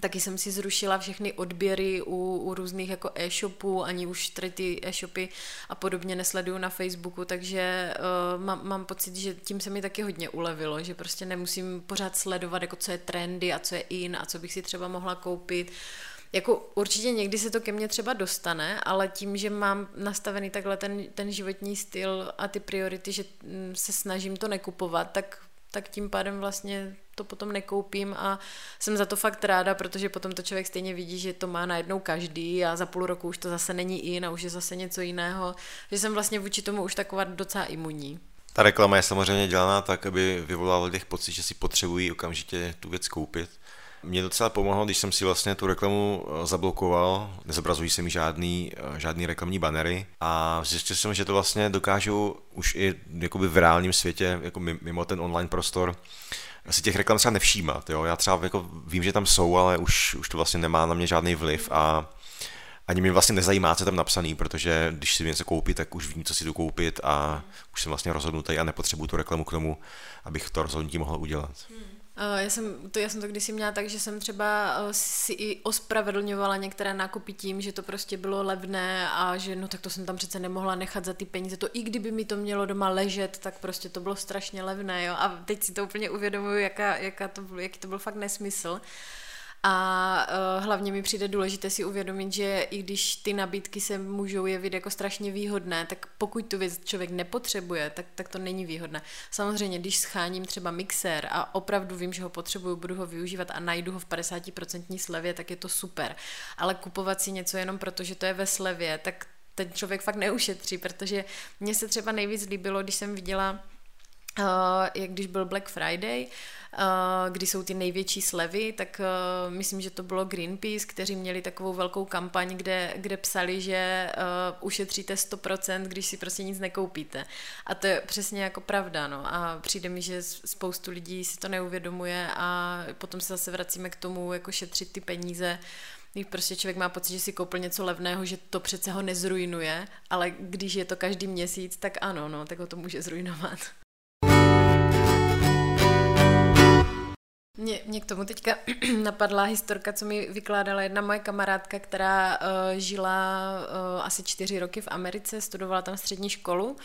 Taky jsem si zrušila všechny odběry u, u různých jako e-shopů, ani už tady ty e-shopy a podobně nesleduju na Facebooku, takže uh, mám, mám pocit, že tím se mi taky hodně ulevilo, že prostě nemusím pořád sledovat, jako co je trendy a co je in a co bych si třeba mohla koupit. Jako určitě někdy se to ke mně třeba dostane, ale tím, že mám nastavený takhle ten, ten životní styl a ty priority, že mm, se snažím to nekupovat, tak, tak tím pádem vlastně to potom nekoupím a jsem za to fakt ráda, protože potom to člověk stejně vidí, že to má najednou každý a za půl roku už to zase není in a už je zase něco jiného, že jsem vlastně vůči tomu už taková docela imunní. Ta reklama je samozřejmě dělaná tak, aby vyvolala těch pocit, že si potřebují okamžitě tu věc koupit. Mě docela pomohlo, když jsem si vlastně tu reklamu eh, zablokoval, nezobrazují se mi žádný, eh, žádný reklamní banery a zjistil jsem, že to vlastně dokážu už i jakoby v reálním světě, jako mimo ten online prostor, si těch reklam třeba nevšímat. Jo? Já třeba jako vím, že tam jsou, ale už, už to vlastně nemá na mě žádný vliv a ani mě vlastně nezajímá, co tam napsaný, protože když si něco koupit, tak už vím, co si tu koupit a už jsem vlastně rozhodnutý a nepotřebuju tu reklamu k tomu, abych to rozhodnutí mohl udělat. Hmm. Eh, já jsem, to, já jsem to kdysi měla tak, že jsem třeba eh, si i ospravedlňovala některé nákupy tím, že to prostě bylo levné a že no tak to jsem tam přece nemohla nechat za ty peníze. To i kdyby mi to mělo doma ležet, tak prostě to bylo strašně levné. Jo? A teď si to úplně uvědomuju, jaká, jaká to, jaký to byl fakt nesmysl. A uh, hlavně mi přijde důležité si uvědomit, že i když ty nabídky se můžou jevit jako strašně výhodné, tak pokud tu věc člověk nepotřebuje, tak, tak to není výhodné. Samozřejmě, když scháním třeba mixér a opravdu vím, že ho potřebuju, budu ho využívat a najdu ho v 50% slevě, tak je to super. Ale kupovat si něco jenom proto, že to je ve slevě, tak ten člověk fakt neušetří, protože mně se třeba nejvíc líbilo, když jsem viděla Uh, jak když byl Black Friday, uh, kdy jsou ty největší slevy, tak uh, myslím, že to bylo Greenpeace, kteří měli takovou velkou kampaň, kde, kde psali, že ušetříte 100%, když si prostě nic nekoupíte. A to je přesně jako pravda, no. A přijde mi, že spoustu lidí si to neuvědomuje a potom se zase vracíme k tomu, jako šetřit ty peníze, když prostě člověk má pocit, že si koupil něco levného, že to přece ho nezrujnuje, ale když je to každý měsíc, tak ano, no, tak ho to může zrujnovat. Mě, mě k tomu teďka napadla historka, co mi vykládala jedna moje kamarádka, která uh, žila uh, asi čtyři roky v Americe, studovala tam střední školu.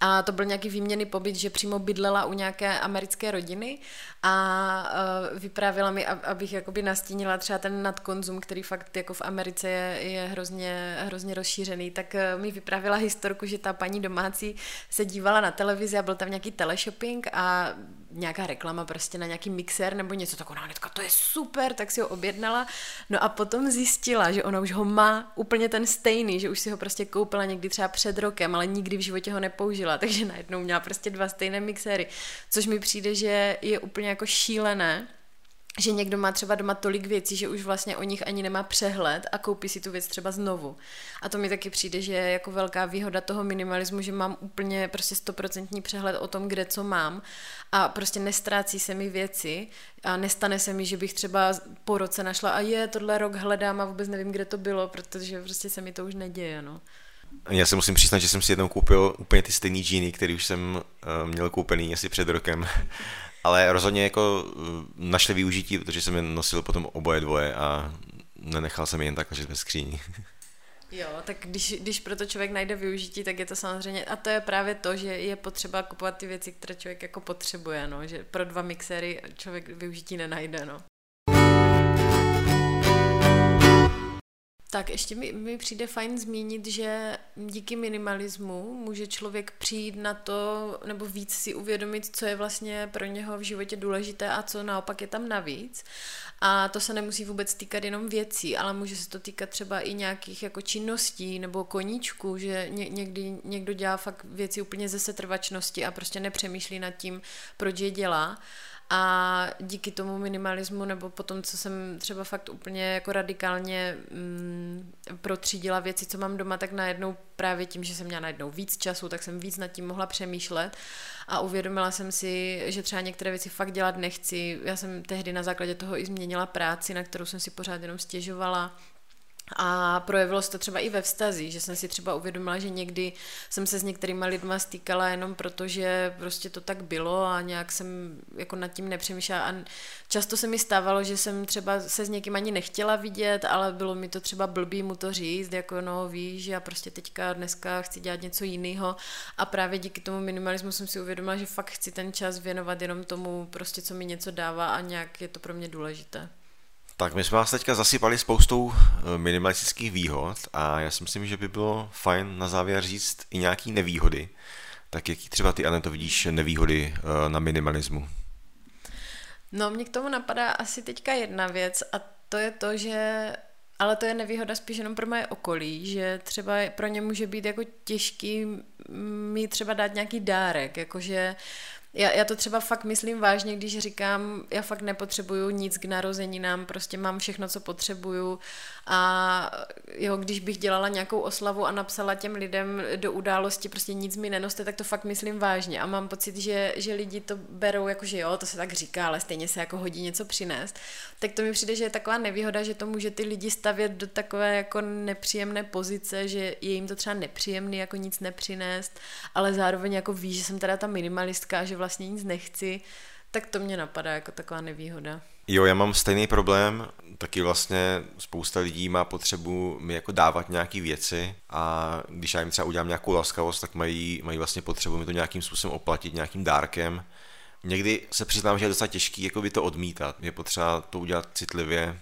A to byl nějaký výměný pobyt, že přímo bydlela u nějaké americké rodiny. A uh, vyprávěla mi, abych jakoby nastínila třeba ten nadkonzum, který fakt jako v Americe je, je hrozně, hrozně rozšířený, tak uh, mi vyprávěla historku, že ta paní domácí se dívala na televizi a byl tam nějaký teleshopping a nějaká reklama prostě na nějaký mixer nebo něco, tak ona hnedka, to je super, tak si ho objednala. No a potom zjistila, že ona už ho má úplně ten stejný, že už si ho prostě koupila někdy třeba před rokem, ale nikdy v životě ho nepoužila, takže najednou měla prostě dva stejné mixéry, což mi přijde, že je úplně jako šílené, že někdo má třeba doma tolik věcí, že už vlastně o nich ani nemá přehled a koupí si tu věc třeba znovu. A to mi taky přijde, že je jako velká výhoda toho minimalismu, že mám úplně prostě stoprocentní přehled o tom, kde co mám a prostě nestrácí se mi věci a nestane se mi, že bych třeba po roce našla a je, tohle rok hledám a vůbec nevím, kde to bylo, protože prostě se mi to už neděje, no. Já se musím přiznat, že jsem si jednou koupil úplně ty stejný džíny, který už jsem uh, měl koupený asi před rokem. Ale rozhodně jako uh, našli využití, protože jsem je nosil potom oboje dvoje a nenechal jsem je jen tak ležet ve skříni. Jo, tak když, když proto člověk najde využití, tak je to samozřejmě, a to je právě to, že je potřeba kupovat ty věci, které člověk jako potřebuje, no, že pro dva mixéry člověk využití nenajde, no. Tak ještě mi, mi přijde fajn zmínit, že díky minimalismu může člověk přijít na to, nebo víc si uvědomit, co je vlastně pro něho v životě důležité a co naopak je tam navíc. A to se nemusí vůbec týkat jenom věcí, ale může se to týkat třeba i nějakých jako činností nebo koníčků, že ně, někdy někdo dělá fakt věci úplně ze setrvačnosti a prostě nepřemýšlí nad tím, proč je dělá. A díky tomu minimalismu, nebo potom, co jsem třeba fakt úplně jako radikálně mm, protřídila věci, co mám doma, tak najednou právě tím, že jsem měla najednou víc času, tak jsem víc nad tím mohla přemýšlet a uvědomila jsem si, že třeba některé věci fakt dělat nechci. Já jsem tehdy na základě toho i změnila práci, na kterou jsem si pořád jenom stěžovala a projevilo se to třeba i ve vztazích, že jsem si třeba uvědomila, že někdy jsem se s některýma lidma stýkala jenom proto, že prostě to tak bylo a nějak jsem jako nad tím nepřemýšlela. A často se mi stávalo, že jsem třeba se s někým ani nechtěla vidět, ale bylo mi to třeba blbý mu to říct, jako no víš, já prostě teďka dneska chci dělat něco jiného a právě díky tomu minimalismu jsem si uvědomila, že fakt chci ten čas věnovat jenom tomu prostě, co mi něco dává a nějak je to pro mě důležité. Tak my jsme vás teďka zasypali spoustou eh, minimalistických výhod a já si myslím, že by bylo fajn na závěr říct i nějaký nevýhody. Tak jaký třeba ty, Aneto, vidíš nevýhody eh, na minimalismu? No, mě k tomu napadá asi teďka jedna věc a to je to, že ale to je nevýhoda spíš jenom pro moje okolí, že třeba pro ně může být jako těžký mi třeba dát nějaký dárek, jakože já, já to třeba fakt myslím vážně, když říkám, já fakt nepotřebuju nic k narozeninám, prostě mám všechno, co potřebuju a jo, když bych dělala nějakou oslavu a napsala těm lidem do události, prostě nic mi nenoste, tak to fakt myslím vážně a mám pocit, že, že lidi to berou jako, že jo, to se tak říká, ale stejně se jako hodí něco přinést. Tak to mi přijde, že je taková nevýhoda, že to může ty lidi stavět do takové jako nepříjemné pozice, že je jim to třeba nepříjemný jako nic nepřinést, ale zároveň jako ví, že jsem teda ta minimalistka, že vlastně nic nechci, tak to mě napadá jako taková nevýhoda. Jo, já mám stejný problém, taky vlastně spousta lidí má potřebu mi jako dávat nějaké věci a když já jim třeba udělám nějakou laskavost, tak mají, mají vlastně potřebu mi to nějakým způsobem oplatit, nějakým dárkem. Někdy se přiznám, že je docela těžký jako by to odmítat. Je potřeba to udělat citlivě,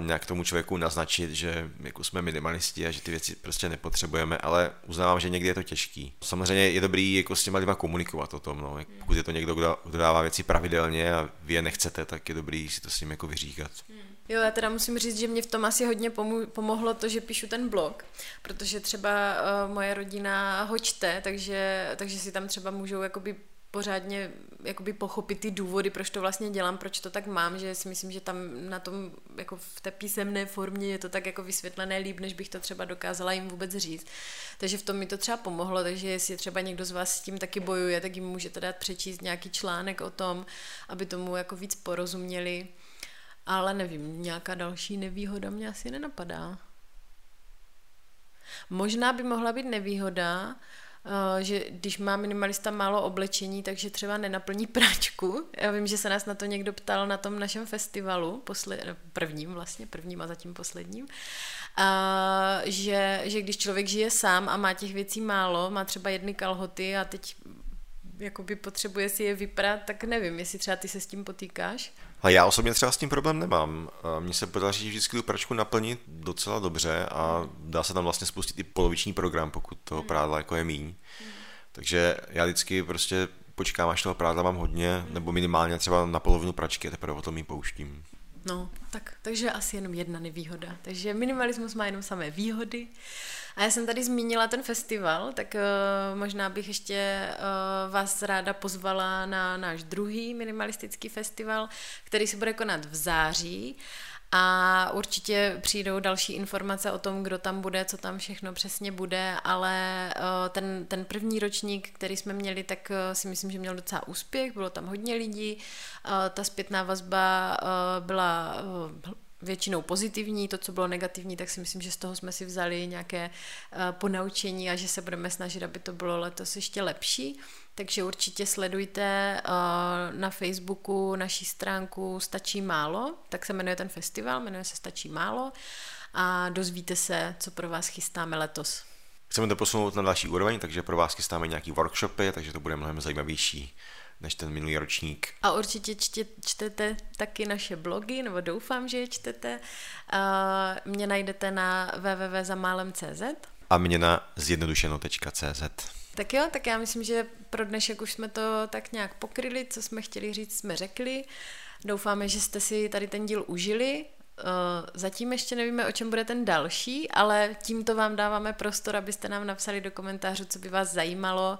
nějak tomu člověku naznačit, že jako jsme minimalisti a že ty věci prostě nepotřebujeme, ale uznávám, že někdy je to těžký. Samozřejmě je dobrý jako s těma lidma komunikovat o tom, no. pokud je to někdo, kdo, dává věci pravidelně a vy je nechcete, tak je dobrý si to s ním jako vyříkat. Hmm. Jo, já teda musím říct, že mě v tom asi hodně pomohlo to, že píšu ten blog, protože třeba uh, moje rodina ho čte, takže, takže si tam třeba můžou jakoby pořádně jakoby pochopit ty důvody, proč to vlastně dělám, proč to tak mám, že si myslím, že tam na tom, jako v té písemné formě je to tak jako vysvětlené líp, než bych to třeba dokázala jim vůbec říct. Takže v tom mi to třeba pomohlo, takže jestli třeba někdo z vás s tím taky bojuje, tak jim můžete dát přečíst nějaký článek o tom, aby tomu jako víc porozuměli. Ale nevím, nějaká další nevýhoda mě asi nenapadá. Možná by mohla být nevýhoda, že když má minimalista málo oblečení, takže třeba nenaplní práčku. Já vím, že se nás na to někdo ptal na tom našem festivalu, posled, no, prvním vlastně, prvním a zatím posledním, a že, že když člověk žije sám a má těch věcí málo, má třeba jedny kalhoty a teď jakoby potřebuje si je vyprat, tak nevím, jestli třeba ty se s tím potýkáš. A já osobně třeba s tím problém nemám. Mně se podaří vždycky tu pračku naplnit docela dobře a dá se tam vlastně spustit i poloviční program, pokud toho hmm. prádla jako je míň. Hmm. Takže já vždycky prostě počkám, až toho prádla mám hodně, nebo minimálně třeba na polovinu pračky a teprve o tom jí pouštím. No, tak, takže asi jenom jedna nevýhoda. Takže minimalismus má jenom samé výhody. A já jsem tady zmínila ten festival, tak uh, možná bych ještě uh, vás ráda pozvala na náš druhý minimalistický festival, který se bude konat v září. A určitě přijdou další informace o tom, kdo tam bude, co tam všechno přesně bude, ale uh, ten, ten první ročník, který jsme měli, tak si myslím, že měl docela úspěch, bylo tam hodně lidí, ta zpětná vazba byla většinou pozitivní, to, co bylo negativní, tak si myslím, že z toho jsme si vzali nějaké uh, ponaučení a že se budeme snažit, aby to bylo letos ještě lepší. Takže určitě sledujte uh, na Facebooku naší stránku Stačí málo, tak se jmenuje ten festival, jmenuje se Stačí málo a dozvíte se, co pro vás chystáme letos. Chceme to posunout na další úroveň, takže pro vás chystáme nějaký workshopy, takže to bude mnohem zajímavější než ten minulý ročník. A určitě čtě, čtete taky naše blogy, nebo doufám, že je čtete. Mě najdete na www.zamálem.cz A mě na zjednodušeno.cz Tak jo, tak já myslím, že pro dnešek už jsme to tak nějak pokryli, co jsme chtěli říct, jsme řekli. Doufáme, že jste si tady ten díl užili. Zatím ještě nevíme, o čem bude ten další, ale tímto vám dáváme prostor, abyste nám napsali do komentářů, co by vás zajímalo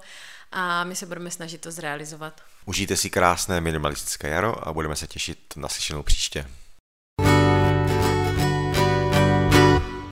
a my se budeme snažit to zrealizovat. Užijte si krásné minimalistické jaro a budeme se těšit na slyšenou příště.